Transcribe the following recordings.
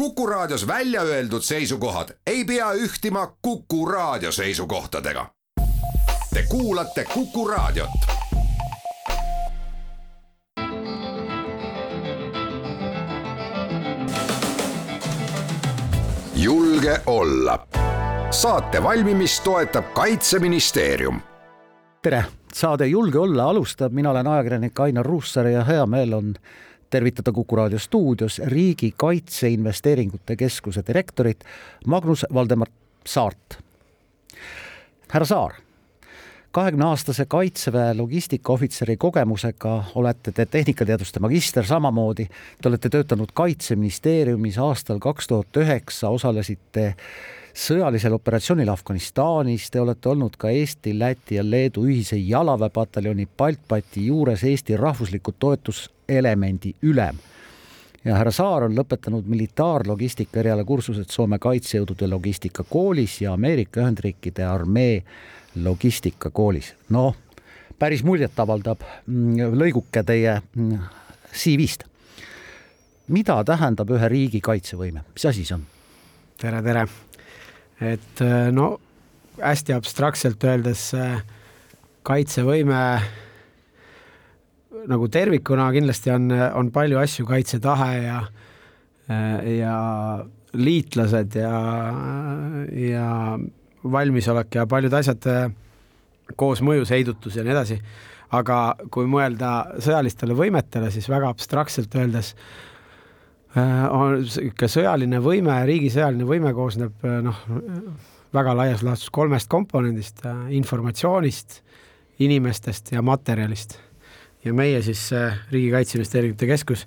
Kuku Raadios välja öeldud seisukohad ei pea ühtima Kuku Raadio seisukohtadega. Te kuulate Kuku Raadiot. julge olla. saate valmimist toetab Kaitseministeerium. tere, saade Julge olla alustab, mina olen ajakirjanik Ainar Ruussaar ja hea meel on tervitada Kuku raadio stuudios Riigi Kaitseinvesteeringute Keskuse direktorit Magnus Valdemar Saart. härra Saar, kahekümne aastase Kaitseväe logistikaohvitseri kogemusega olete te tehnikateaduste magister samamoodi. Te olete töötanud Kaitseministeeriumis aastal kaks tuhat üheksa, osalesite sõjalisel operatsioonil Afganistanis, te olete olnud ka Eesti, Läti ja Leedu ühise jalaväepataljoni Baltpati juures Eesti rahvusliku toetuselemendi ülem. ja härra Saar on lõpetanud militaarlogistika erialakursused Soome kaitsejõudude logistikakoolis ja Ameerika Ühendriikide armee logistikakoolis. noh, päris muljetavaldab mm, lõiguke teie mm, CV-st. mida tähendab ühe riigi kaitsevõime, mis asi see on? tere, tere et äh, no hästi abstraktselt öeldes äh, kaitsevõime nagu tervikuna kindlasti on, on palju asju, kaitsetahe ja, äh, ja liitlased ja, ja valmisolek ja paljud asjad koosmõjus, heidutus ja nii edasi. aga kui mõelda sõjalistele võimetele, siis väga abstraktselt öeldes Äh, on sihuke sõjaline võime, riigi sõjaline võime koosneb äh, noh, väga laias laastus kolmest komponendist, äh, informatsioonist, inimestest ja materjalist. ja meie siis Riigi Kaitseinvesteeringute Keskus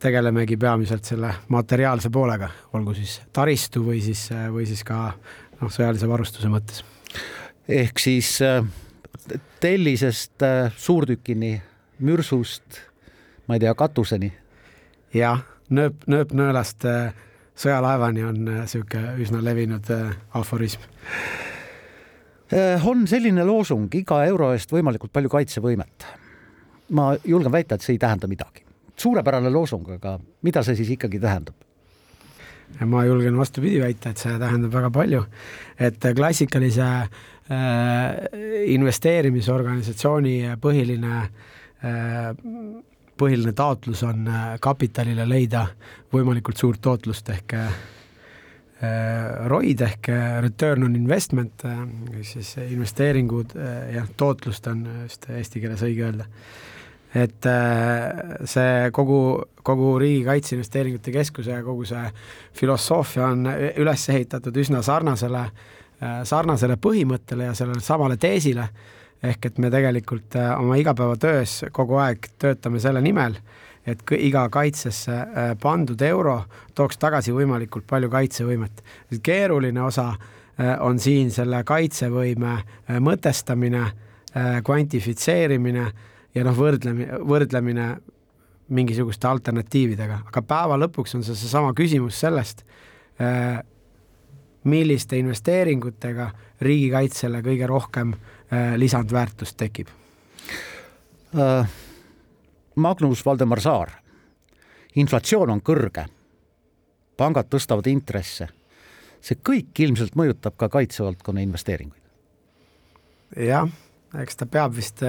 tegelemegi peamiselt selle materiaalse poolega, olgu siis taristu või siis, või siis ka noh, sõjalise varustuse mõttes. ehk siis tellisest suurtükini, mürsust, ma ei tea, katuseni? jah nööp, nööpnõelast äh, sõjalaevani on niisugune äh, üsna levinud äh, aforism. on selline loosung iga euro eest võimalikult palju kaitsevõimet. ma julgen väita, et see ei tähenda midagi. suurepärane loosung, aga mida see siis ikkagi tähendab? ma julgen vastupidi väita, et see tähendab väga palju, et klassikalise investeerimisorganisatsiooni põhiline põhiline taotlus on äh, kapitalile leida võimalikult suurt tootlust ehk äh, ROID ehk äh, return on investment, siis investeeringud, jah, tootlust on vist eesti keeles õige öelda. et see kogu, kogu Riigi Kaitseinvesteeringute Keskuse kogu see filosoofia on üles ehitatud üsna sarnasele, sarnasele põhimõttele ja sellele samale teesile ehk et me tegelikult äh, oma igapäevatöös kogu aeg töötame selle nimel, et iga kaitsesse äh, pandud euro tooks tagasi võimalikult palju kaitsevõimet. keeruline osa äh, on siin selle kaitsevõime mõtestamine, kvantifitseerimine ja noh, võrdlemine, võrdlemine mingisuguste alternatiividega, aga päeva lõpuks on see seesama küsimus sellest, milliste investeeringutega riigikaitsele kõige rohkem äh, lisandväärtust tekib? Äh, Magnus Valdemar Saar, inflatsioon on kõrge, pangad tõstavad intresse, see kõik ilmselt mõjutab ka kaitsevaldkonna investeeringuid. jah, eks ta peab vist,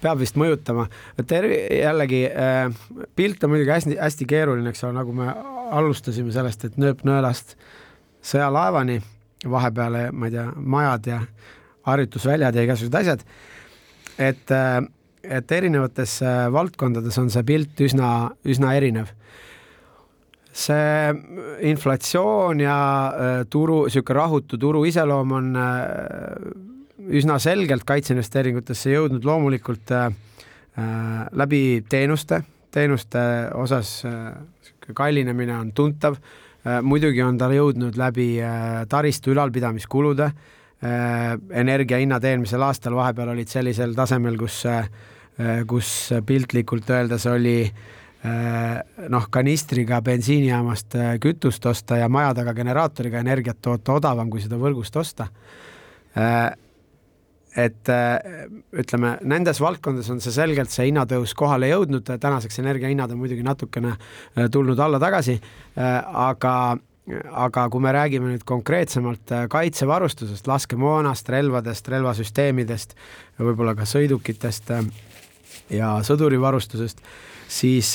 peab vist mõjutama, tervi-, jällegi äh, pilt on muidugi hästi, hästi keeruline, eks ole, nagu me alustasime sellest, et nööp-nõelast sõjalaevani, vahepeale, ma ei tea, majad ja harjutusväljad ja igasugused asjad. et, äh, et erinevates äh, valdkondades on see pilt üsna, üsna erinev. see inflatsioon ja äh, turu, niisugune rahutu turu iseloom on üsna selgelt kaitseinvesteeringutesse jõudnud loomulikult läbi teenuste, teenuste osas kallinemine on tuntav, muidugi on ta jõudnud läbi taristu ülalpidamiskulude energiahinnad eelmisel aastal vahepeal olid sellisel tasemel, kus, äh, kus piltlikult öeldes oli äh, noh, kanistriga bensiinijaamast kütust osta ja maja taga generaatoriga energiat toota odavam, kui seda võrgust osta. et ütleme, nendes valdkondades on see selgelt see hinnatõus kohale jõudnud, tänaseks energiahinnad on muidugi natukene tulnud alla tagasi, aga aga kui me räägime nüüd konkreetsemalt kaitsevarustusest, laskemoonast, relvadest, relvasüsteemidest, võib-olla ka sõidukitest ja sõdurivarustusest, siis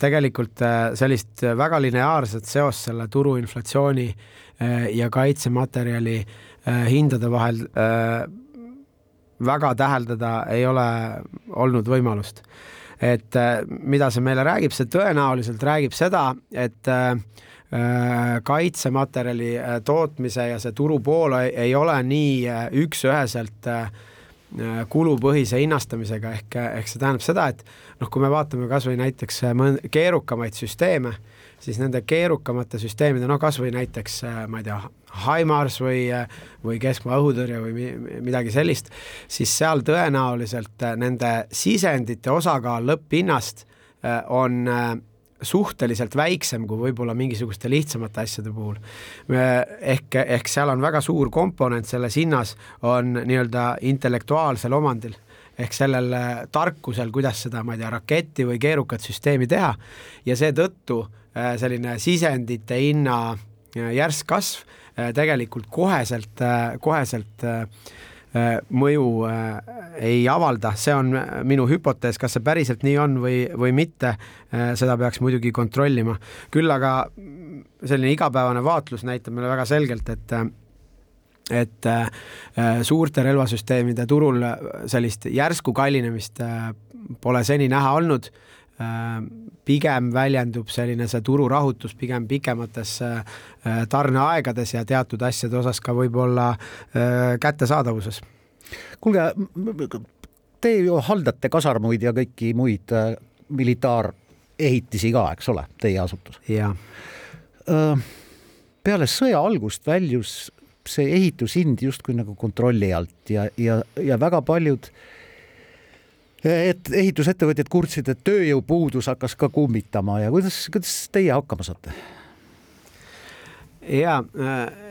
tegelikult sellist väga lineaarset seost selle turuinflatsiooni ja kaitsematerjali hindade vahel väga täheldada ei ole olnud võimalust. et äh, mida see meile räägib, see tõenäoliselt räägib seda, et äh, kaitsematerjali äh, tootmise ja see turupool ei ole nii üks-üheselt kulupõhise hinnastamisega. Ehk, ehk see tähendab seda, et noh, kui me vaatame kasvõi näiteks keerukamaid süsteeme, siis nende keerukamate süsteemide, no kasvõi näiteks ma ei tea, HIMARS või, või keskmaa õhutõrje või midagi sellist, siis seal tõenäoliselt äh, nende sisendite osakaal lõpphinnast äh, on äh, suhteliselt väiksem kui võib-olla mingisuguste lihtsamate asjade puhul. ehk, ehk seal on väga suur komponent selles hinnas, on nii-öelda intellektuaalsel omandil ehk sellel tarkusel, kuidas seda, ma ei tea, raketti või keerukat süsteemi teha ja seetõttu selline sisendite hinna järsk kasv Äh, tegelikult koheselt, äh, koheselt äh, mõju ei avalda, see on minu hüpotees, kas see päriselt nii on või, või mitte, seda peaks muidugi kontrollima. küll aga selline igapäevane vaatlus näitab meile väga selgelt, et et suurte relvasüsteemide turul sellist järsku kallinemist pole seni näha olnud Äh, pigem väljendub selline see tururahutus pigem pikemates äh, tarneaegades ja teatud asjade osas ka võib-olla äh, kättesaadavuses. kuulge, te ju haldate kasarmuid ja kõiki muid militaarehitisi ka, eks ole, teie asutus? jah. peale sõja algust väljus see ehitushind justkui nagu kontrolli alt ja, ja, ja väga paljud äh, et ehitusettevõtjad kurtsid, et tööjõupuudus hakkas ka kummitama ja kuidas, kuidas teie hakkama saate? ja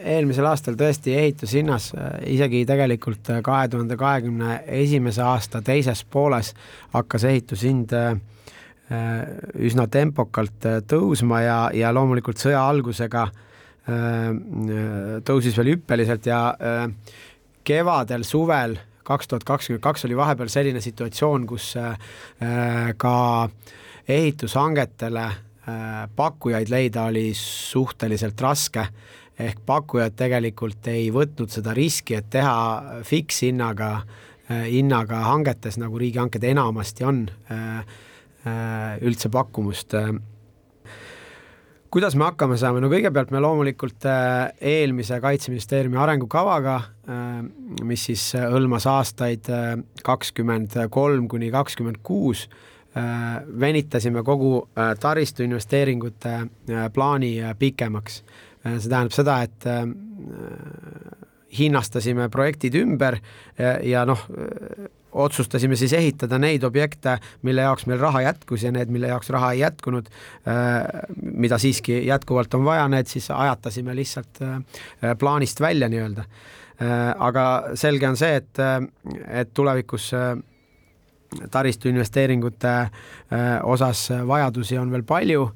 eelmisel aastal tõesti ehitushinnas isegi tegelikult kahe tuhande kahekümne esimese aasta teises pooles hakkas ehitushind üsna tempokalt tõusma ja, ja loomulikult sõja algusega tõusis veel hüppeliselt ja kevadel-suvel kaks tuhat kakskümmend kaks oli vahepeal selline situatsioon, kus äh, ka ehitushangetele äh, pakkujaid leida oli suhteliselt raske, ehk pakkujad tegelikult ei võtnud seda riski, et teha fikshinnaga, äh, hinnaga hangetes, nagu riigihanked enamasti on, üldse pakkumust kuidas me hakkama saame, no kõigepealt me loomulikult äh, eelmise Kaitseministeeriumi arengukavaga, äh, mis siis äh, hõlmas aastaid kakskümmend kolm kuni kakskümmend kuus, venitasime kogu taristu investeeringute plaani pikemaks. see tähendab seda, et hinnastasime projektid ümber ja noh, otsustasime siis ehitada neid objekte, mille jaoks meil raha jätkus ja need, mille jaoks raha ei jätkunud, äh, mida siiski jätkuvalt on vaja, need siis ajatasime lihtsalt äh, plaanist välja nii-öelda. Äh, aga selge on see, et, et tulevikus taristu investeeringute osas vajadusi on veel palju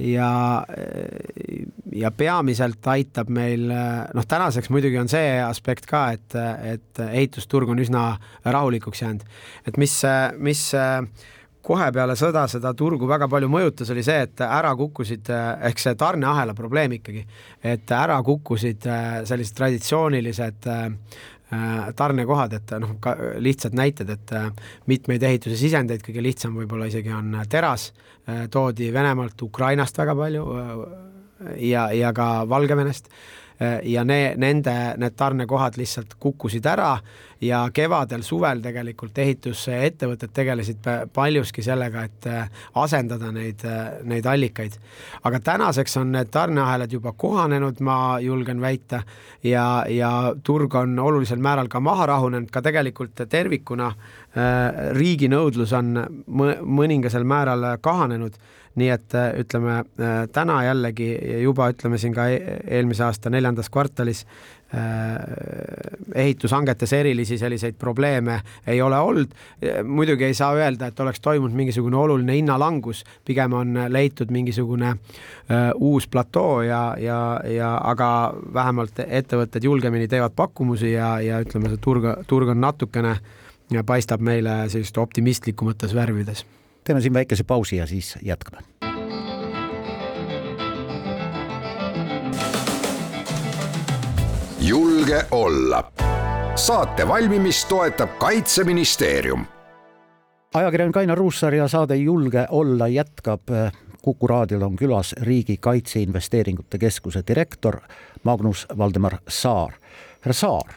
ja, ja peamiselt aitab meil, noh, tänaseks muidugi on see aspekt ka, et, et ehitusturg on üsna rahulikuks jäänud. et mis, mis kohe peale sõda seda turgu väga palju mõjutas, oli see, et ära kukkusid, ehk see tarneahela probleem ikkagi, et ära kukkusid sellised traditsioonilised tarnekohad, et noh, ka lihtsad näited, et mitmeid ehituse sisendeid, kõige lihtsam võib-olla isegi on teras Äh, toodi Venemaalt, Ukrainast väga palju äh, ja, ja ka Valgevenest äh, ja ne, nende, need tarnekohad lihtsalt kukkusid ära ja kevadel-suvel tegelikult ehitusettevõtted tegelesid paljuski sellega, et asendada neid, neid allikaid. aga tänaseks on need tarneahelad juba kohanenud, ma julgen väita, ja, ja turg on olulisel määral ka maha rahunenud, ka tegelikult tervikuna riigi nõudlus on mõningasel määral kahanenud, nii et ütleme täna jällegi juba ütleme siin ka e-, eelmise aasta neljandas kvartalis ehitushangetes erilisi selliseid probleeme ei ole olnud. muidugi ei saa öelda, et oleks toimunud mingisugune oluline hinnalangus, pigem on leitud mingisugune uus platoo ja, ja, ja aga vähemalt ettevõtted julgemini teevad pakkumusi ja, ja ütleme, see turg, turg on natukene äh, ja paistab meile sellist optimistlikumates värvides. teeme siin väikese pausi ja siis jätkame. Julge olla. saate valmimist toetab Kaitseministeerium. ajakirjanik Ainar Ruussaar ja saade Julge olla jätkab. kuku raadiol on külas Riigi Kaitseinvesteeringute Keskuse direktor Magnus Valdemar Saar. härra Saar,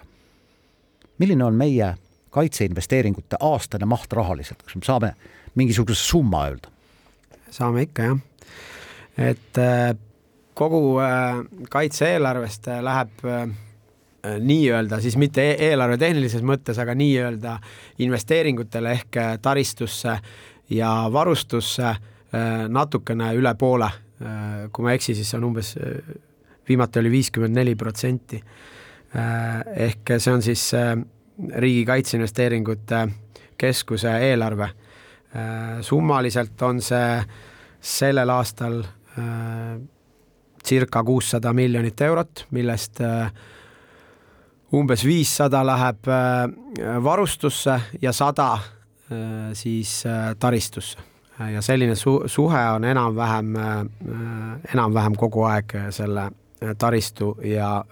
milline on meie kaitseinvesteeringute aastane maht rahaliselt, kas me saame mingisuguse summa öelda? saame ikka jah, et äh, kogu äh, kaitse-eelarvest äh, läheb nii-öelda siis mitte e-, eelarve tehnilises mõttes, aga nii-öelda investeeringutele ehk taristusse ja varustusse natukene üle poole. kui ma ei eksi, siis see on umbes, viimati oli viiskümmend neli protsenti. ehk see on siis Riigi Kaitseinvesteeringute Keskuse eelarve. summaliselt on see sellel aastal äh, circa kuussada miljonit eurot, millest äh, umbes viissada läheb äh, varustusse ja sada siis taristusse. ja selline su-, suhe on enam-vähem, enam-vähem kogu aeg selle taristu ja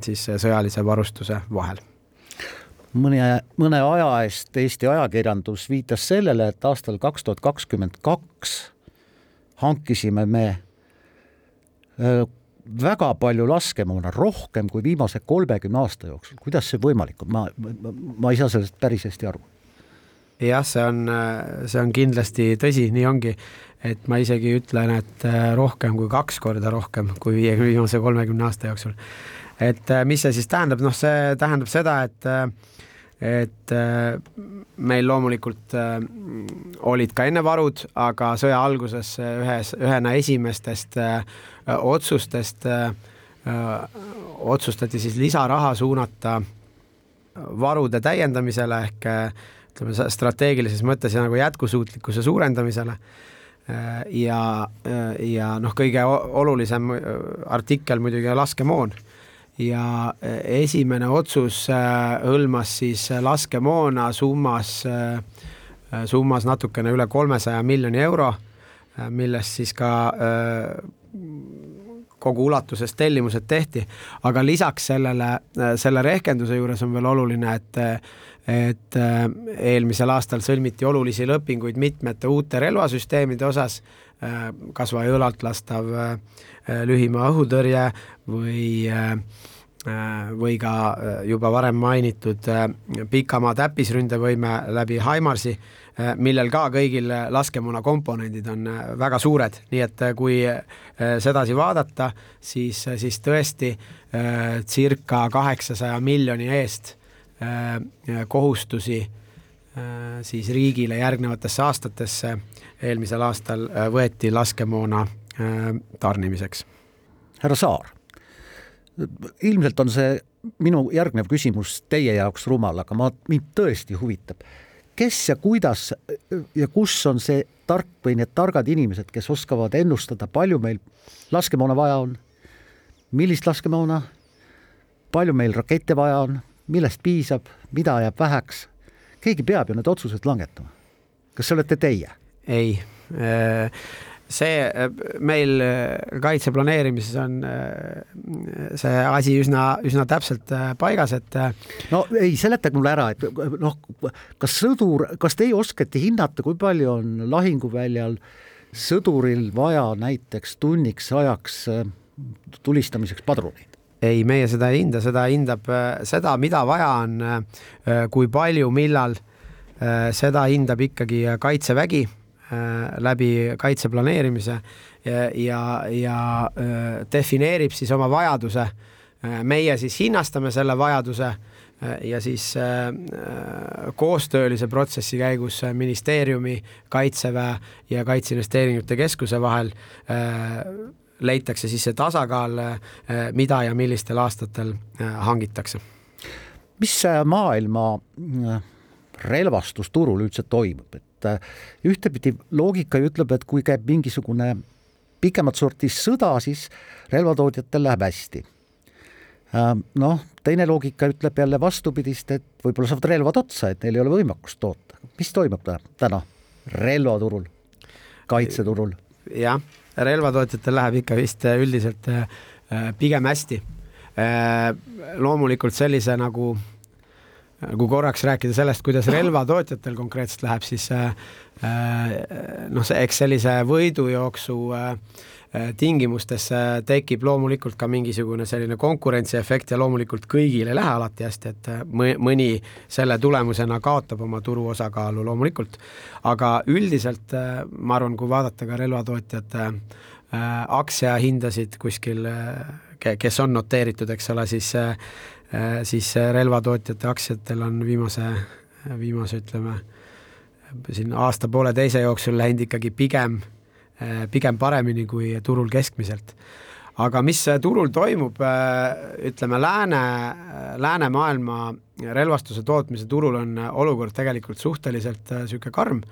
siis sõjalise varustuse vahel mõne, mõne aja eest Eesti ajakirjandus viitas sellele, et aastal kaks tuhat kakskümmend kaks hankisime me väga palju laskemoona, rohkem kui viimase kolmekümne aasta jooksul. kuidas see võimalik on, ma, ma, ma ei saa sellest päris hästi aru. jah, see on, see on kindlasti tõsi, nii ongi, et ma isegi ütlen, et rohkem kui kaks korda rohkem kui viiekümne viimase kolmekümne aasta jooksul. et mis see siis tähendab, noh, see tähendab seda, et et äh, meil loomulikult äh, olid ka enne varud, aga sõja alguses ühes, ühena esimestest äh, otsustest otsustati siis lisaraha suunata varude täiendamisele ehk ütleme strateegilises mõttes ja nagu jätkusuutlikkuse suurendamisele. Ja, ja noh, kõige olulisem artikkel muidugi laskemoon. Ja esimene otsus hõlmas siis laskemoona summas, summas natukene üle kolmesaja miljoni euro, millest siis ka kogu ulatuses tellimused tehti, aga lisaks sellele, selle rehkenduse juures on veel oluline, et et eelmisel aastal sõlmiti olulisi lepinguid mitmete uute relvasüsteemide osas, kas või õlalt lastav lühimaa õhutõrje või või ka juba varem mainitud pikamaa täppisründevõime läbi Himarsi, millel ka kõigil laskemoona komponendid on väga suured, nii et kui sedasi vaadata, siis, siis tõesti circa kaheksasaja miljoni eest kohustusi siis riigile järgnevatesse aastatesse eelmisel aastal võeti laskemoona tarnimiseks. härra Saar, ilmselt on see minu järgnev küsimus teie jaoks rumal, aga ma, mind tõesti huvitab, kes ja kuidas ja kus on see tark või need targad inimesed, kes oskavad ennustada, palju meil laskemoona vaja on, millist laskemoona, palju meil rakette vaja on, millest piisab, mida jääb väheks, keegi peab ju need otsused langetama. kas see olete teie? ei äh, see meil kaitse planeerimises on äh, see asi üsna, üsna täpselt äh, paigas, et. Äh, no ei, seletage mulle ära, et noh, kas sõdur, kas teie oskate hinnata, kui palju on lahinguväljal sõduril vaja näiteks tunniks ajaks tulistamiseks padruneid? ei, meie seda ei hinda, seda hindab seda, mida vaja on, kui palju, millal, seda hindab ikkagi Kaitsevägi Äh, läbi kaitse planeerimise ja, ja, ja äh, defineerib siis oma vajaduse. Äh, meie siis hinnastame selle vajaduse ja siis koostöölise protsessi käigus ministeeriumi, Kaitseväe ja Kaitseinvesteeringute Keskuse vahel leitakse siis see tasakaal, mida ja millistel aastatel hangitakse. mis maailma relvastusturul üldse toimub, et ühtepidi loogika ju ütleb, et kui käib mingisugune pikemat sorti sõda, siis relvatootjatel läheb hästi. noh, teine loogika ütleb jälle vastupidist, et võib-olla saavad relvad otsa, et neil ei ole võimekust toota. mis toimub täna relvaturul, kaitseturul? jah, relvatootjatel läheb ikka vist üldiselt äh, pigem hästi. Äh, loomulikult sellise nagu kui korraks rääkida sellest, kuidas relvatootjatel konkreetselt läheb, siis äh, noh, see, eks sellise võidujooksu tingimustes tekib loomulikult ka mingisugune selline konkurentsiefekt ja loomulikult kõigil ei lähe alati hästi, et mõni selle tulemusena kaotab oma turu osakaalu loomulikult. aga üldiselt ma arvan, kui vaadata ka relvatootjate aktsiahindasid kuskil, kes on noteeritud, eks ole, siis Äh, siis relvatootjate aktsiatel on viimase, viimase ütleme, siin aasta-pooleteise jooksul läinud ikkagi pigem, äh, pigem paremini kui turul keskmiselt. aga mis turul toimub, äh, ütleme lääne, läänemaailma relvastuse tootmise turul on olukord tegelikult suhteliselt niisugune karm,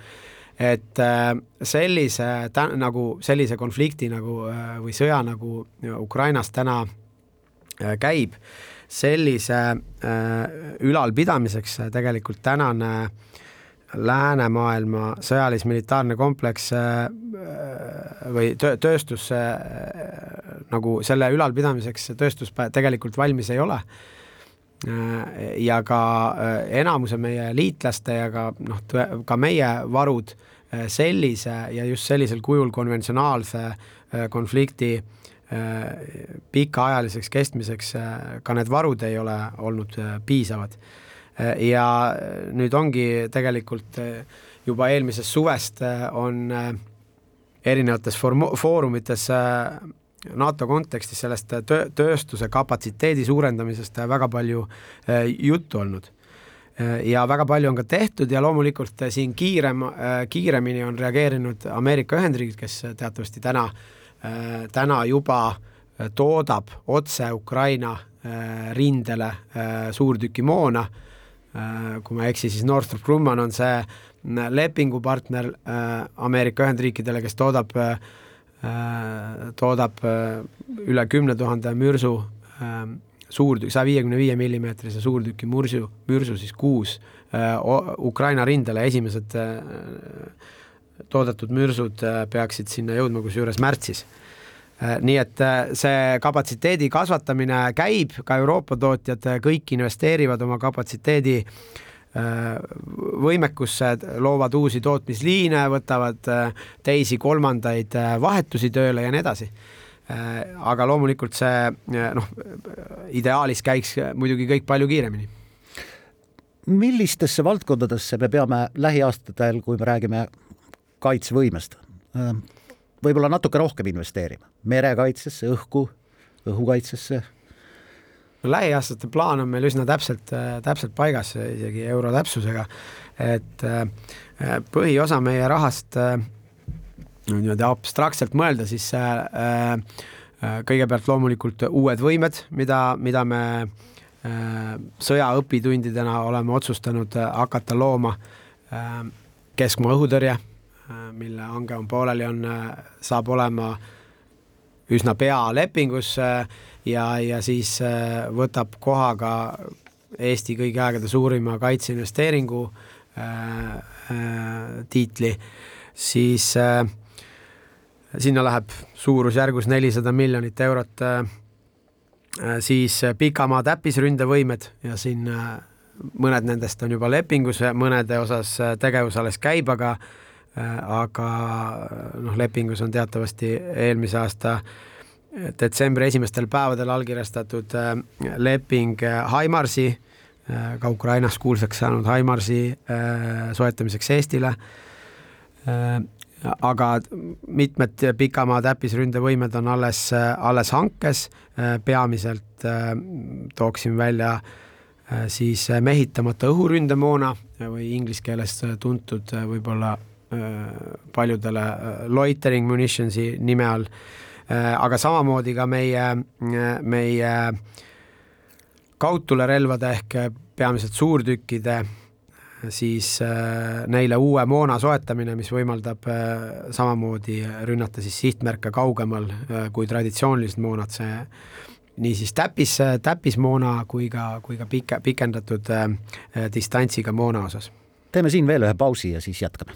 et sellise, nagu sellise konflikti nagu või sõja, nagu Ukrainas täna käib, sellise äh, ülalpidamiseks tegelikult tänane läänemaailma sõjalis-militaarne kompleks äh, või töö, tööstus äh, nagu selle ülalpidamiseks tööstus tegelikult valmis ei ole. Ja ka enamuse meie liitlaste ja ka noh, ka meie varud sellise ja just sellisel kujul konventsionaalse konflikti äh, Äh, pikaajaliseks kestmiseks äh, ka need varud ei ole olnud äh, piisavad. ja nüüd ongi tegelikult juba eelmisest suvest on erinevates form-, foorumites NATO kontekstis sellest töö, tööstuse kapatsiteedi suurendamisest väga palju juttu olnud ja väga palju on ka tehtud ja loomulikult siin kiirem, kiiremini on reageerinud Ameerika Ühendriigid, kes teatavasti täna äh, Äh, täna juba äh, toodab otse Ukraina äh, rindele suurtükimoona. kui ma ei eksi, siis Northrop Grumman on see lepingupartner Ameerika Ühendriikidele, kes toodab, toodab üle kümne tuhande mürsu suurtükk, saja viiekümne viie millimeetrise suurtüki mürsu, mürsu siis kuus Ukraina rindele, esimesed toodetud mürsud äh, peaksid sinna jõudma kusjuures märtsis. Äh, nii et äh, see kapatsiteedi kasvatamine käib, ka Euroopa tootjad kõik investeerivad oma kapatsiteedi võimekusse, loovad uusi tootmisliine, võtavad teisi-kolmandaid vahetusi tööle ja nii edasi. aga loomulikult see noh, ideaalis käiks muidugi kõik palju kiiremini millistesse valdkondadesse me peame lähiaastatel, kui me räägime kaitsevõimest. võib-olla natuke rohkem investeerima, merekaitsesse, õhku, õhukaitsesse. no lähiaastate plaan on meil üsna täpselt, täpselt paigas, isegi euro täpsusega, et äh, põhiosa meie rahast äh, niimoodi abstraktselt mõelda, siis äh, kõigepealt loomulikult uued võimed, mida, mida me sõja õpitundidena oleme otsustanud hakata looma, keskmaa õhutõrje Äh, mille hange on pooleli, on, äh, saab olema üsna pea lepingus ja, ja siis äh, võtab koha ka Eesti kõigi aegade suurima kaitseinvesteeringu äh, äh, tiitli, siis äh, sinna läheb suurusjärgus nelisada miljonit eurot äh,, siis pikamaa täppisründevõimed ja siin äh, mõned nendest on juba lepingus, mõnede osas tegevus alles käib, aga äh, Äh, aga noh, lepingus on teatavasti eelmise aasta detsembri esimestel päevadel allkirjastatud äh, leping Haimarsi, äh, ka Ukrainas kuulsaks saanud Haimarsi soetamiseks Eestile. aga mitmed pikamaa täppisründevõimed on alles, alles hankes, peamiselt tooksin välja siis mehitamata õhuründemoona või inglise keeles tuntud võib-olla paljudele loitering munitionsi nime all, aga samamoodi ka meie, meie kaudtulerelvade ehk peamiselt suurtükkide siis neile uue moona soetamine, mis võimaldab samamoodi rünnata siis sihtmärke kaugemal kui traditsioonilised moonad, see niisiis täpis, täppismoona kui ka, kui ka pika, pikendatud äh, distantsiga moona osas. teeme siin veel ühe pausi ja siis jätkame.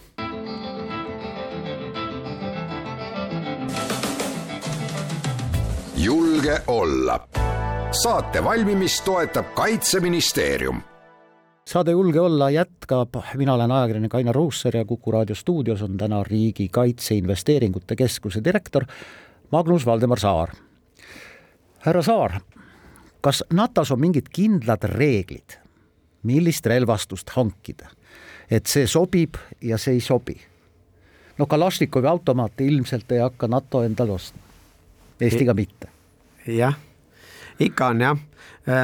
Julge olla. saate valmimist toetab Kaitseministeerium saade Julge olla jätkab, mina olen ajakirjanik Ainar Ruussaar ja Kuku raadio stuudios on täna Riigi Kaitseinvesteeringute Keskuse direktor Magnus Valdemar Saar härra Saar, kas NATO-s on mingid kindlad reeglid, millist relvastust hankida, et see sobib ja see ei sobi? no Kalašnikovi automaate ilmselt ei hakka NATO endale ostma, Eesti ka mitte. Jah, ikka on jah,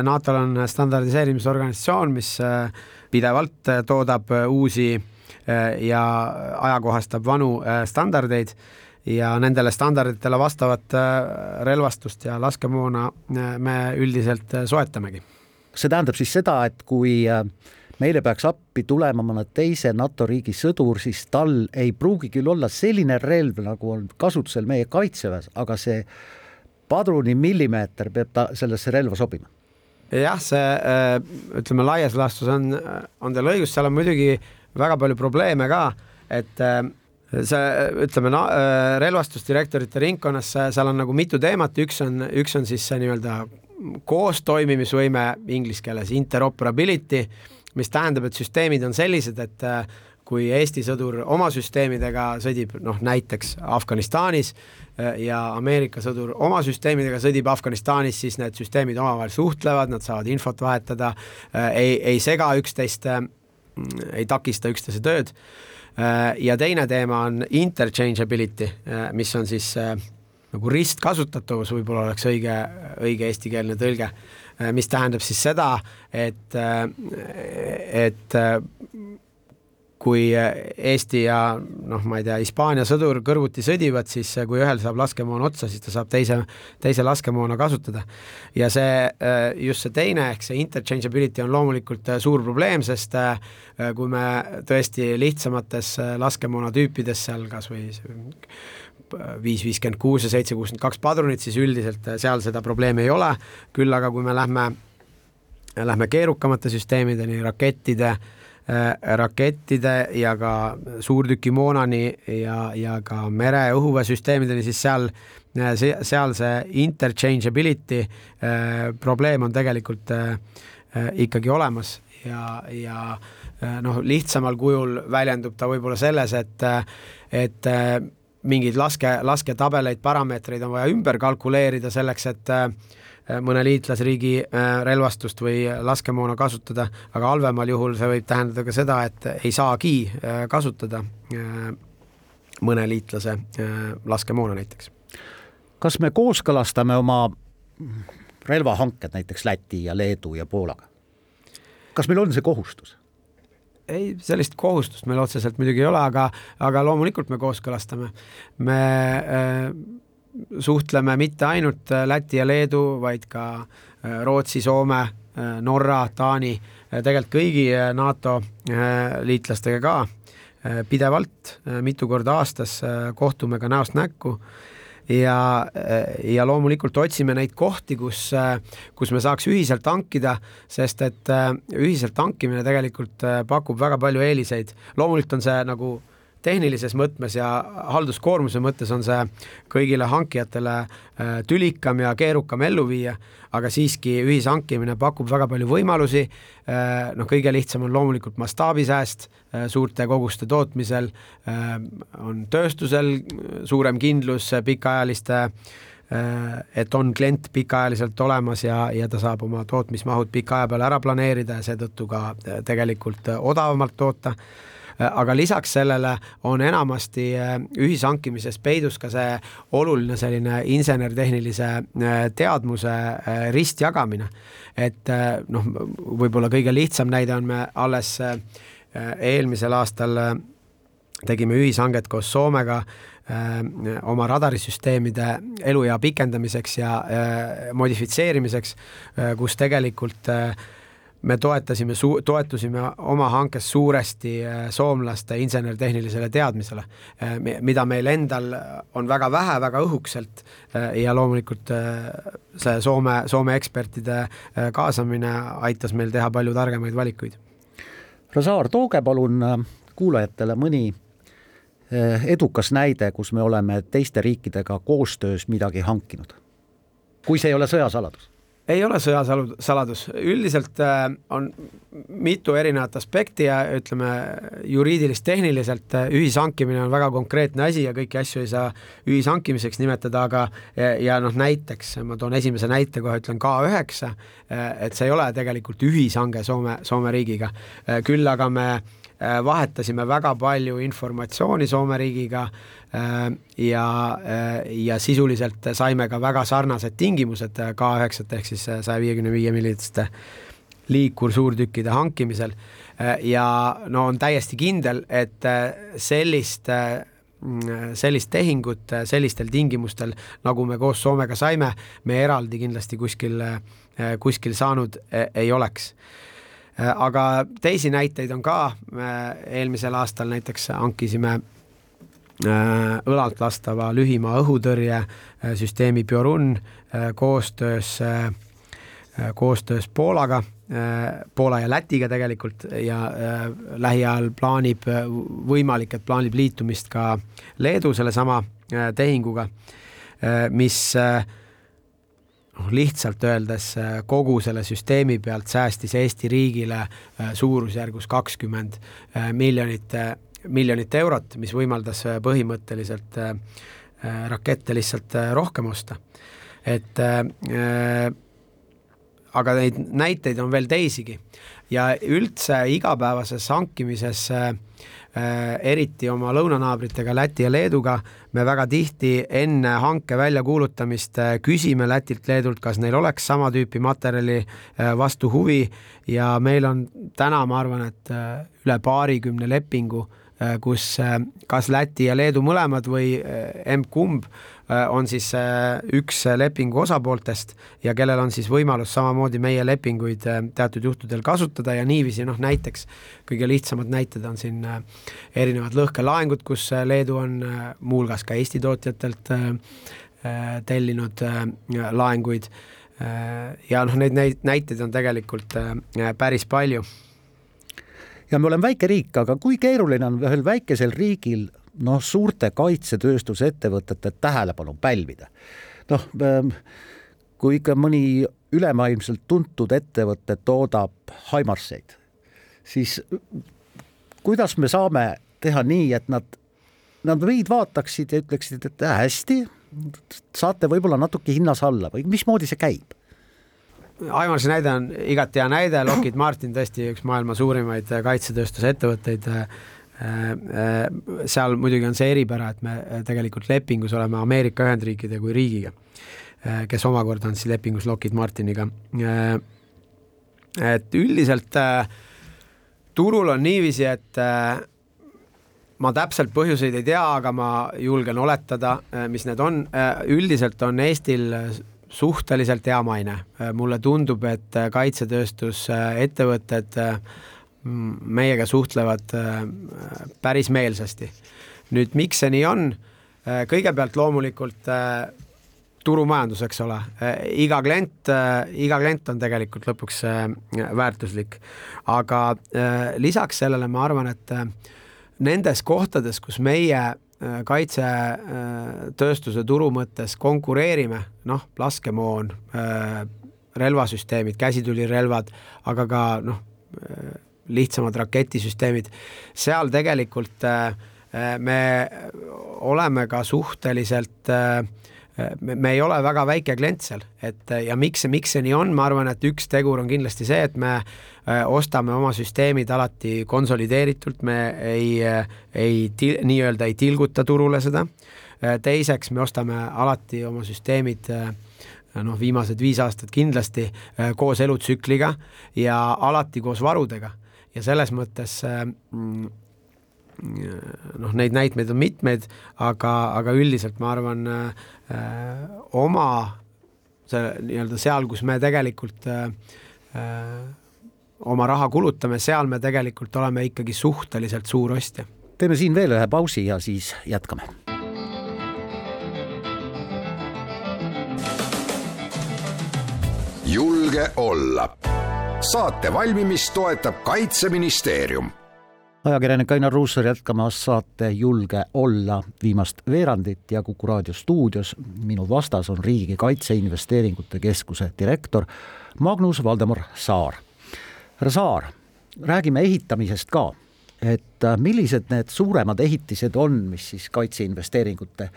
NATO-l on standardiseerimisorganisatsioon, mis äh, pidevalt äh, toodab äh, uusi ja ajakohastab vanu standardeid. Ja nendele standarditele vastavat äh, relvastust ja laskemoona äh, me üldiselt äh, soetamegi. see tähendab siis seda, et kui meile peaks appi tulema mõne teise NATO riigi sõdur, siis tal ei pruugi küll olla selline relv, nagu on kasutusel meie kaitseväes, aga see padruni millimeeter peab ta sellesse relva sobima? Jah, see ütleme laias laastus on, on teil õigus, seal on muidugi väga palju probleeme ka, et see, ütleme no, äh, relvastusdirektorite ringkonnas, seal on nagu mitu teemat, üks on, üks on siis see nii-öelda koostoimimisvõime inglise keeles interoperability, mis tähendab, et süsteemid on sellised, et äh, kui Eesti sõdur oma süsteemidega sõdib noh, näiteks Afganistanis äh, ja Ameerika sõdur oma süsteemidega sõdib Afganistanis, siis need süsteemid omavahel suhtlevad, nad saavad infot vahetada, ei, ei sega üksteist, ei takista üksteise tööd. Äh, ja teine teema on interchangeability, äh, mis on siis äh, nagu ristkasutatavus, võib-olla oleks õige, õige eestikeelne tõlge, mis tähendab siis seda, et, et kui Eesti ja noh, ma ei tea, Hispaania sõdur kõrvuti sõdivad, siis kui ühel saab laskemoon otsa, siis ta saab teise, teise laskemoona kasutada. ja see, just see teine ehk see interchangeability on loomulikult suur probleem, sest kui me tõesti lihtsamates laskemoona tüüpides seal kas või viis viiskümmend kuus ja seitse kuuskümmend kaks padrunit, siis üldiselt seal seda probleemi ei ole, küll aga kui me lähme, lähme keerukamate süsteemideni, rakettide Äh, rakettide ja ka suurtükimoonani ja, ja ka mere-õhuväesüsteemideni, siis seal, äh, seal see interchangeability äh, probleem on tegelikult ikkagi olemas. Ja, ja noh, lihtsamal kujul väljendub ta võib-olla selles, et, et mingeid laske, lasketabeleid, parameetreid on vaja ümber kalkuleerida selleks, et Äh, mõne liitlasriigi äh, relvastust või laskemoona kasutada, aga halvemal juhul see võib tähendada ka seda, et ei saagi äh, kasutada mõne liitlase laskemoona näiteks. kas me kooskõlastame oma relvahanked näiteks Läti ja Leedu ja Poolaga? kas meil on see kohustus? ei, sellist kohustust meil otseselt muidugi ei ole, aga, aga loomulikult me kooskõlastame. me äh, suhtleme mitte ainult äh, Läti ja Leedu, vaid ka äh, Rootsi, Soome, äh, Norra, Taani, tegelikult kõigi NATO liitlastega ka pidevalt, mitu korda aastas kohtume ka näost näkku ja, ja loomulikult otsime neid kohti, kus, kus me saaks ühiselt tankida, sest et ühiselt tankimine tegelikult pakub väga palju eeliseid. loomulikult on see nagu tehnilises mõtmes ja halduskoormuse mõttes on see kõigile hankijatele äh, tülikam ja keerukam ellu viia, aga siiski ühishankimine pakub väga palju võimalusi, äh, noh, kõige lihtsam on loomulikult mastaabisääst äh, suurte koguste tootmisel, on tööstusel suurem kindlus pikaajaliste et on klient pikaajaliselt olemas ja, ja ta saab oma tootmismahud pika aja peale ära planeerida ja seetõttu ka tegelikult odavamalt toota aga lisaks sellele on enamasti ühishankimises peidus ka see oluline selline insener-tehnilise teadmuse ristjagamine. et noh, võib-olla kõige lihtsam näide on me alles eelmisel aastal tegime ühishanget koos Soomega äh, oma radarisüsteemide eluea pikendamiseks ja äh, modifitseerimiseks äh,, kus tegelikult äh, me toetasime, toetusime oma hankes suuresti äh, soomlaste insener-tehnilisele teadmisele, äh, mida meil endal on väga vähe, väga õhukselt äh, ja loomulikult see Soome, Soome ekspertide kaasamine aitas meil teha palju targemaid valikuid. Rasaar, tooge palun kuulajatele mõni edukas näide, kus me oleme teiste riikidega koostöös midagi hankinud. kui see ei ole sõjasaladus ei ole sõjasaladus, üldiselt äh, on mitu erinevat aspekti ja ütleme, juriidilis-tehniliselt äh, ühishankimine on väga konkreetne asi ja kõiki asju ei saa ühishankimiseks nimetada, aga ja, ja noh, näiteks ma toon esimese näite kohe, ütlen K9, äh, et see ei ole tegelikult ühishange Soome, Soome riigiga, küll aga me vahetasime väga palju informatsiooni Soome riigiga äh, ja, äh, ja sisuliselt saime ka väga sarnased tingimused K9-t ehk siis saja viiekümne viie milliliitriste liikursuurtükkide hankimisel. Ja no on täiesti kindel, et sellist sellist tehingut sellistel tingimustel, nagu me koos Soomega saime, me eraldi kindlasti kuskil, kuskil saanud ei oleks. Äh, aga teisi näiteid on ka, eelmisel aastal näiteks hankisime äh, õlalt lastava lühimaa õhutõrje äh, Piorun koostöös, koostöös Poolaga, Poola ja Lätiga tegelikult ja lähiajal plaanib, võimalik, et plaanib liitumist ka Leedu sellesama tehinguga, mis noh, lihtsalt öeldes äh, kogu selle süsteemi pealt säästis Eesti riigile äh, suurusjärgus kakskümmend äh, miljonit, miljonit eurot, mis võimaldas põhimõtteliselt rakette lihtsalt rohkem osta. et aga neid näiteid on veel teisigi ja üldse igapäevases hankimises äh, Äh, eriti oma lõunanaabritega Läti ja Leeduga, me väga tihti enne hanke väljakuulutamist äh, küsime Lätilt-Leedult, kas neil oleks sama tüüpi materjali äh, vastu huvi ja meil on täna, ma arvan, et üle paarikümne lepingu, kus kas Läti ja Leedu mõlemad või emb-kumb Äh, on siis äh, üks lepingu osapooltest ja kellel on siis võimalus samamoodi meie lepinguid äh, teatud juhtudel kasutada ja niiviisi noh, näiteks kõige lihtsamad näited on siin erinevad lõhkelaengud, kus Leedu on muuhulgas ka Eesti tootjatelt tellinud laenguid ja noh, neid näiteid on tegelikult päris palju ja me oleme väike riik, aga kui keeruline on ühel väikesel riigil noh, suurte kaitsetööstusettevõtete tähelepanu pälvida. noh, ähm, kui ikka mõni ülemaailmselt tuntud ettevõte toodab Haimarseid, siis kuidas me saame teha nii, et nad, nad meid vaataksid ja ütleksid, et äh, hästi, saate võib-olla natuke hinnas alla või mismoodi see käib? Aimarsi näide on igati hea näide, Lockheed Martin tõesti üks maailma suurimaid kaitsetööstuse ettevõtteid Äh, äh, seal muidugi on see eripära, et me äh, tegelikult lepingus oleme Ameerika Ühendriikide kui riigiga, kes omakorda on siis lepingus Lockheed Martiniga. et üldiselt turul on niiviisi, et ma täpselt põhjuseid ei tea, aga ma julgen oletada, mis need on. üldiselt on Eestil suhteliselt hea maine. mulle tundub, et kaitsetööstusettevõtted meiega suhtlevad päris meelsasti. nüüd, miks see nii on? Kõigepealt loomulikult turumajandus, eks ole, iga klient, iga klient on tegelikult lõpuks väärtuslik, aga lisaks sellele ma arvan, et nendes kohtades, kus meie kaitsetööstuse turu mõttes konkureerime, noh, laskemoon, relvasüsteemid, käsitulirelvad, aga ka noh, lihtsamad raketisüsteemid, seal tegelikult äh, äh, me oleme ka suhteliselt äh, me ei ole väga väike klient seal, et ja miks see, miks see nii on, ma arvan, et üks tegur on kindlasti see, et me ostame oma süsteemid alati konsolideeritult, me ei, ei nii-öelda ei tilguta turule seda. teiseks, me ostame alati oma süsteemid noh, viimased viis aastat kindlasti koos elutsükliga ja alati koos varudega ja selles mõttes mm, noh, neid näitmeid on mitmeid, aga, aga üldiselt ma arvan äh, oma see nii-öelda seal, kus me tegelikult äh, äh, oma raha kulutame, seal me tegelikult oleme ikkagi suhteliselt suur ostja. teeme siin veel ühe pausi ja siis jätkame. julge olla. saate valmimist toetab Kaitseministeerium ajakirjanik Ainar Ruussaar jätkamas saate Julge olla viimast veerandit ja Kuku raadio stuudios minu vastas on Riigi Kaitseinvesteeringute Keskuse direktor Magnus Valdemar Saar. härra Saar, räägime ehitamisest ka, et äh, millised need suuremad ehitised on, mis siis Kaitseinvesteeringute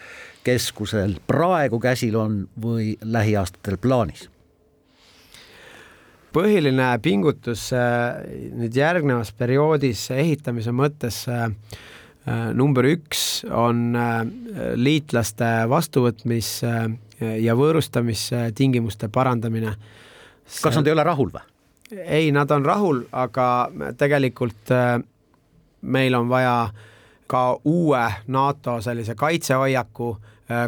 Keskusel praegu käsil on või lähiaastatel plaanis? Põhiline pingutus äh, nüüd järgnevas perioodis ehitamise mõttes äh, äh, number üks on liitlaste vastuvõtmis ja võõrustamistingimuste parandamine. kas nad ei ole rahul või? ei, nad on rahul, aga tegelikult meil on vaja ka uue NATO sellise kaitsehoiaku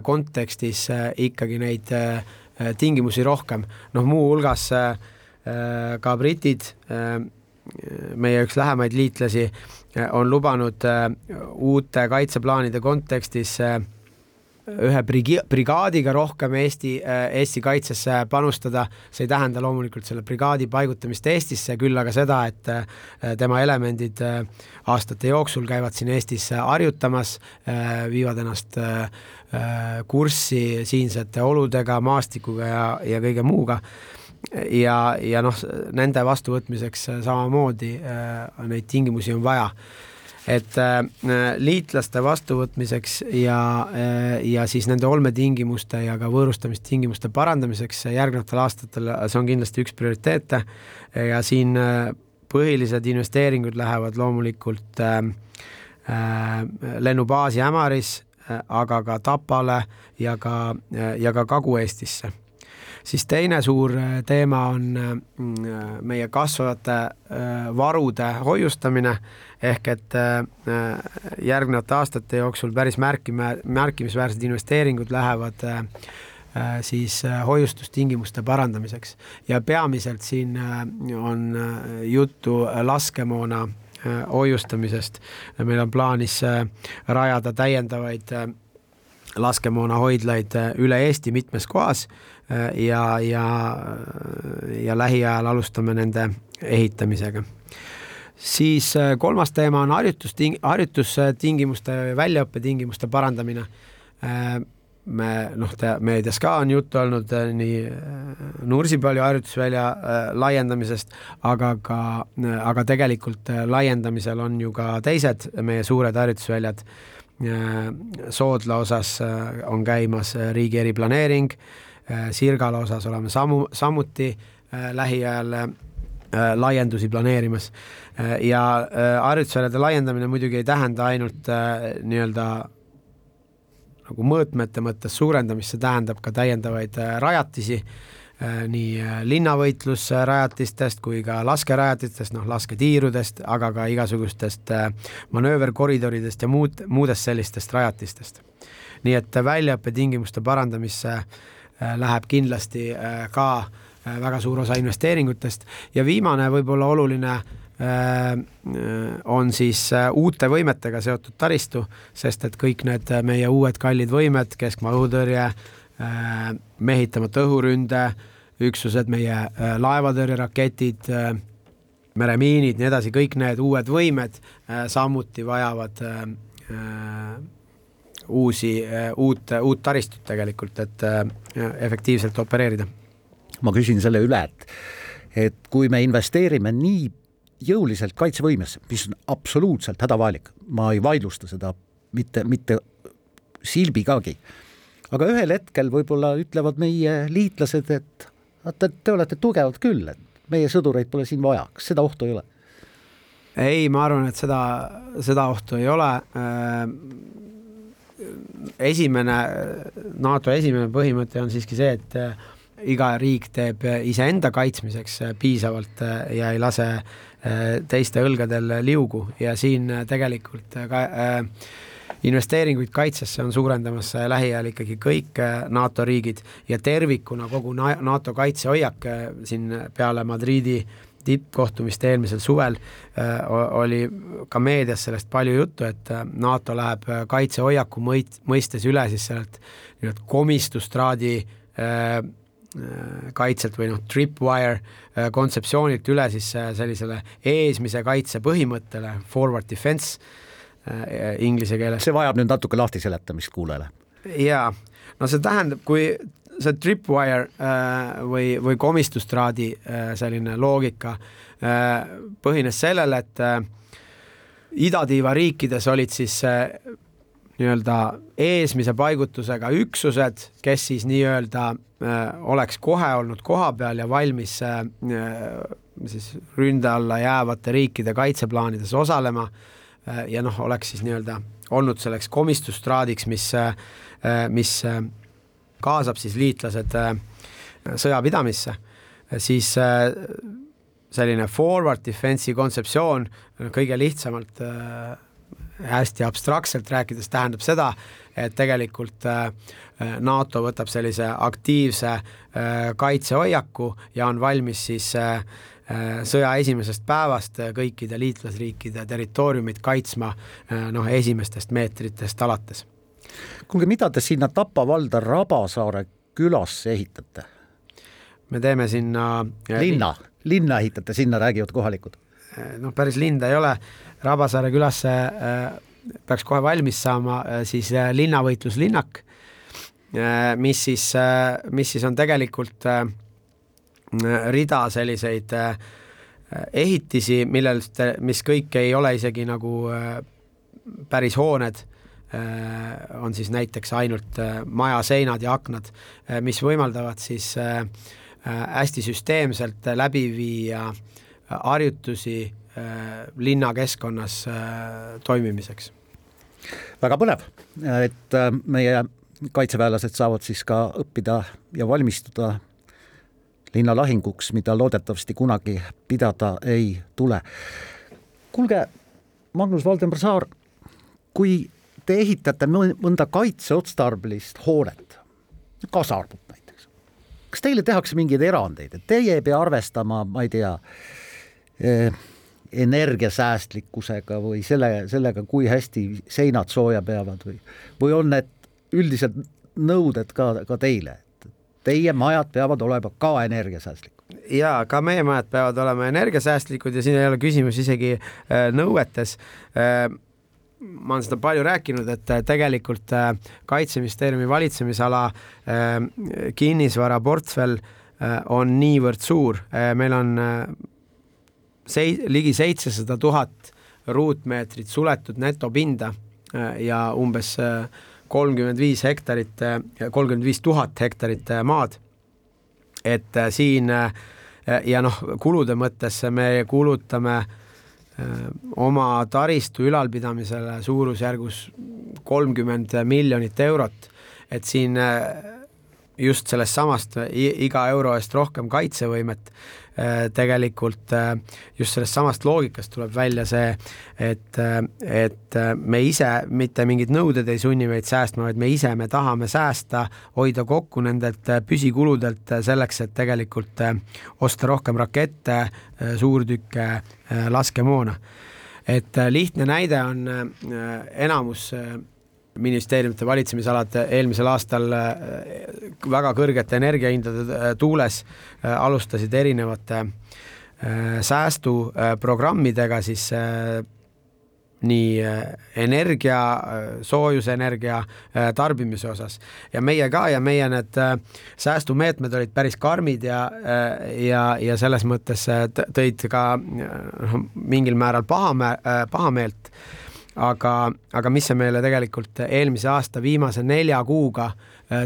kontekstis ikkagi neid tingimusi rohkem, noh, muuhulgas äh, Äh, ka britid, äh, meie üks lähemaid liitlasi, äh, on lubanud uute kaitseplaanide kontekstis ühe brigi-, brigaadiga rohkem Eesti, Eesti kaitsesse panustada, see ei tähenda loomulikult selle brigaadi paigutamist Eestisse, küll aga seda, et tema elemendid aastate jooksul käivad siin Eestis harjutamas, viivad ennast kurssi siinsete oludega, maastikuga ja, ja kõige muuga ja, ja noh, nende vastuvõtmiseks samamoodi äh, neid tingimusi on vaja. et äh, liitlaste vastuvõtmiseks ja äh,, ja siis nende olmetingimuste ja ka võõrustamistingimuste parandamiseks järgnevatel aastatel, see on kindlasti üks prioriteete ja siin äh, põhilised investeeringud lähevad loomulikult äh, äh, lennubaasi Ämaris äh,, aga ka Tapale ja ka äh,, ja ka Kagu-Eestisse siis teine suur äh, teema on äh, äh, meie kasvavate varude hoiustamine, ehk et järgnevate aastate jooksul päris märkime, märkimisväärsed investeeringud lähevad siis hoiustustingimuste parandamiseks. Ja peamiselt siin on juttu laskemoona hoiustamisest. meil on plaanis rajada täiendavaid laskemoonahoidlaid üle Eesti mitmes kohas ja, ja, ja lähiajal alustame nende ehitamisega. siis äh, kolmas teema on harjutusting-, harjutustingimuste, väljaõppetingimuste parandamine. Äh, me noh, meedias ka on juttu olnud nii Nursipalu harjutusvälja laiendamisest, aga ka, aga tegelikult laiendamisel on ju ka teised meie suured harjutusväljad. Soodla osas on käimas riigi eriplaneering Äh, Sirgala osas oleme samu, samuti äh, lähiajal äh, laiendusi planeerimas. ja harjutusväljade laiendamine muidugi ei tähenda ainult nii-öelda nagu mõõtmete mõttes suurendamist, see tähendab ka täiendavaid rajatisi, nii linnavõitlusrajatistest kui ka laskerajatistest, noh lasketiirudest, aga ka igasugustest manööverkoridoridest ja muud, muudest sellistest rajatistest. nii et väljaõppetingimuste parandamisse äh, Äh, läheb kindlasti äh, ka äh, väga suur osa investeeringutest. Ja viimane võib-olla oluline on siis uute võimetega seotud taristu, sest et kõik need meie uued kallid võimed, keskmaa õhutõrje, mehitamata õhuründe üksused, meie laevatõrjeraketid, meremiinid, nii edasi, kõik need uued võimed samuti vajavad uusi, uut, uut taristut tegelikult, et äh, efektiivselt opereerida. ma küsin selle üle, et, et kui me investeerime nii jõuliselt kaitsevõimesse, mis on absoluutselt hädavajalik, ma ei vaidlusta seda mitte, mitte silbigagi, aga ühel hetkel võib-olla ütlevad meie liitlased, et vaata, te olete tugevad küll, et meie sõdureid pole siin vaja, kas seda ohtu ei ole? ei, ma arvan, et seda, seda ohtu ei ole. Äh, esimene, NATO esimene põhimõte on siiski see, et äh, iga riik teeb iseenda kaitsmiseks piisavalt ja ei lase teiste õlgadel liugu. Ja siin tegelikult ka äh, investeeringuid kaitsesse on suurendamas lähiajal ikkagi kõik äh, NATO riigid. Ja tervikuna kogu NATO kaitsehoiak äh, siin peale Madriidi tippkohtumist eelmisel suvel äh, oli ka meedias sellest palju juttu, et NATO läheb kaitsehoiaku mõit-, mõistes üle siis sellelt nii-öelda komistustraadi kaitselt või noh, tripwire kontseptsioonilt üle siis sellisele eesmise kaitse põhimõttele, forward defense Äh, inglise keeles. see vajab nüüd natuke lahti seletamist kuulajale. jaa, no see tähendab, kui see tripwire äh, või, või komistustraadi äh, selline loogika põhines sellele, et idatiiva riikides olid siis nii-öelda eesmise paigutusega üksused, kes siis nii-öelda oleks kohe olnud kohapeal ja valmis siis ründe alla jäävate riikide kaitseplaanides osalema Äh, ja noh, oleks siis nii-öelda olnud selleks komistusstraadiks, mis, äh, mis äh, kaasab siis liitlased sõjapidamisse, siis selline forward defense'i kontseptsioon kõige lihtsamalt hästi abstraktselt rääkides tähendab seda, et tegelikult NATO võtab sellise aktiivse kaitsehoiaku ja on valmis siis Äh, sõja esimesest päevast kõikide liitlasriikide territooriumit kaitsma äh, noh, esimestest meetritest alates. Kuulge, mida te sinna Tapa valda Rabasaare külasse ehitate? me teeme sinna äh, linna, linna ehitate, sinna räägivad kohalikud? noh, päris linda ei ole, Rabasaare külasse peaks kohe valmis saama siis linnavõitluslinnak, mis siis, mis siis on tegelikult äh, rida selliseid äh, ehitisi, millest, mis kõik ei ole isegi nagu äh, päris hooned, äh, on siis näiteks ainult maja seinad ja aknad, mis võimaldavad siis hästi süsteemselt läbi viia harjutusi linnakeskkonnas toimimiseks. väga põnev, et meie kaitseväelased saavad siis ka õppida ja valmistuda linnalahinguks, mida loodetavasti kunagi pidada ei tule. kuulge, Magnus Valdemar Saar, kui te ehitate mõnda kaitseotstarbelist hoonet, kasarmut näiteks, kas teile tehakse mingeid erandeid, et teie ei pea arvestama, ma ei tea eh,, energiasäästlikkusega või selle, sellega, kui hästi seinad sooja peavad või, või on need üldiselt nõuded ka, ka teile? teie majad peavad olema ka energiasäästlikud. ja ka meie majad peavad olema energiasäästlikud ja siin ei ole küsimus isegi äh, nõuetes äh, ma olen seda palju rääkinud, et äh, tegelikult äh, Kaitseministeeriumi valitsemisala äh, kinnisvaraportfell on niivõrd suur, meil on sei-, ligi seitsesada tuhat ruutmeetrit suletud netopinda ja umbes kolmkümmend viis hektarit, kolmkümmend viis tuhat hektarit maad. et siin ja noh, kulude mõttes me kulutame äh, oma taristu ülalpidamisele suurusjärgus kolmkümmend miljonit eurot, et siin just sellest samast iga euro eest rohkem kaitsevõimet Äh, tegelikult äh, just sellest samast loogikast tuleb välja see, et, äh, et me ise mitte mingid nõuded ei sunni meid säästma, vaid me ise, me tahame säästa, hoida kokku nendelt püsikuludelt selleks, et tegelikult osta rohkem rakette, suurtükke, laskemoona. et lihtne näide on enamus ministeeriumite valitsemisalad eelmisel aastal äh, väga kõrgete energiahindade äh, tuules äh, alustasid erinevate säästuprogrammidega siis nii energia, soojusenergia tarbimise osas. Ja meie ka ja meie need säästumeetmed olid päris karmid ja, ja, ja selles mõttes tõid ka noh, mingil määral pahame-, pahameelt aga, aga mis see meile tegelikult eelmise aasta viimase nelja kuuga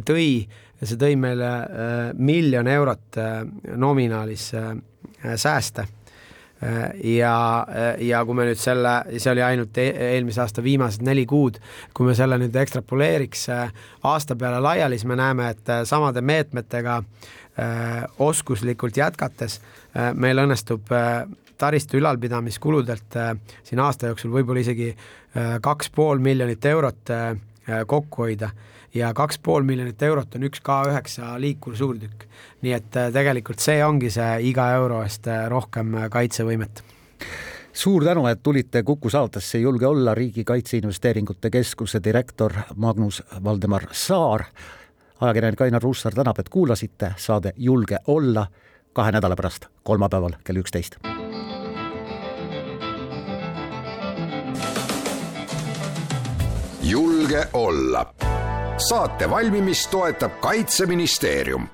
tõi, see tõi meile miljon eurot nominaalis sääste. Ja, ja kui me nüüd selle, see oli ainult e eelmise aasta viimased neli kuud, kui me selle nüüd ekstrapoleeriks aasta peale laiali, siis me näeme, et samade meetmetega oskuslikult jätkates meil õnnestub taristu ülalpidamiskuludelt siin aasta jooksul võib-olla isegi kaks pool miljonit eurot kokku hoida ja kaks pool miljonit eurot on üks K9 liikursuurtükk. nii et äh, tegelikult see ongi see iga euro eest äh, rohkem äh, kaitsevõimet suur tänu, et tulite Kuku saatesse Julge olla Riigi Kaitseinvesteeringute Keskuse direktor Magnus Valdemar Saar. ajakirjanik Ainar Ruussaar tänab, et kuulasite saade Julge olla kahe nädala pärast, kolmapäeval kell üksteist. Julge olla. Saate valmimist toetab Kaitseministeerium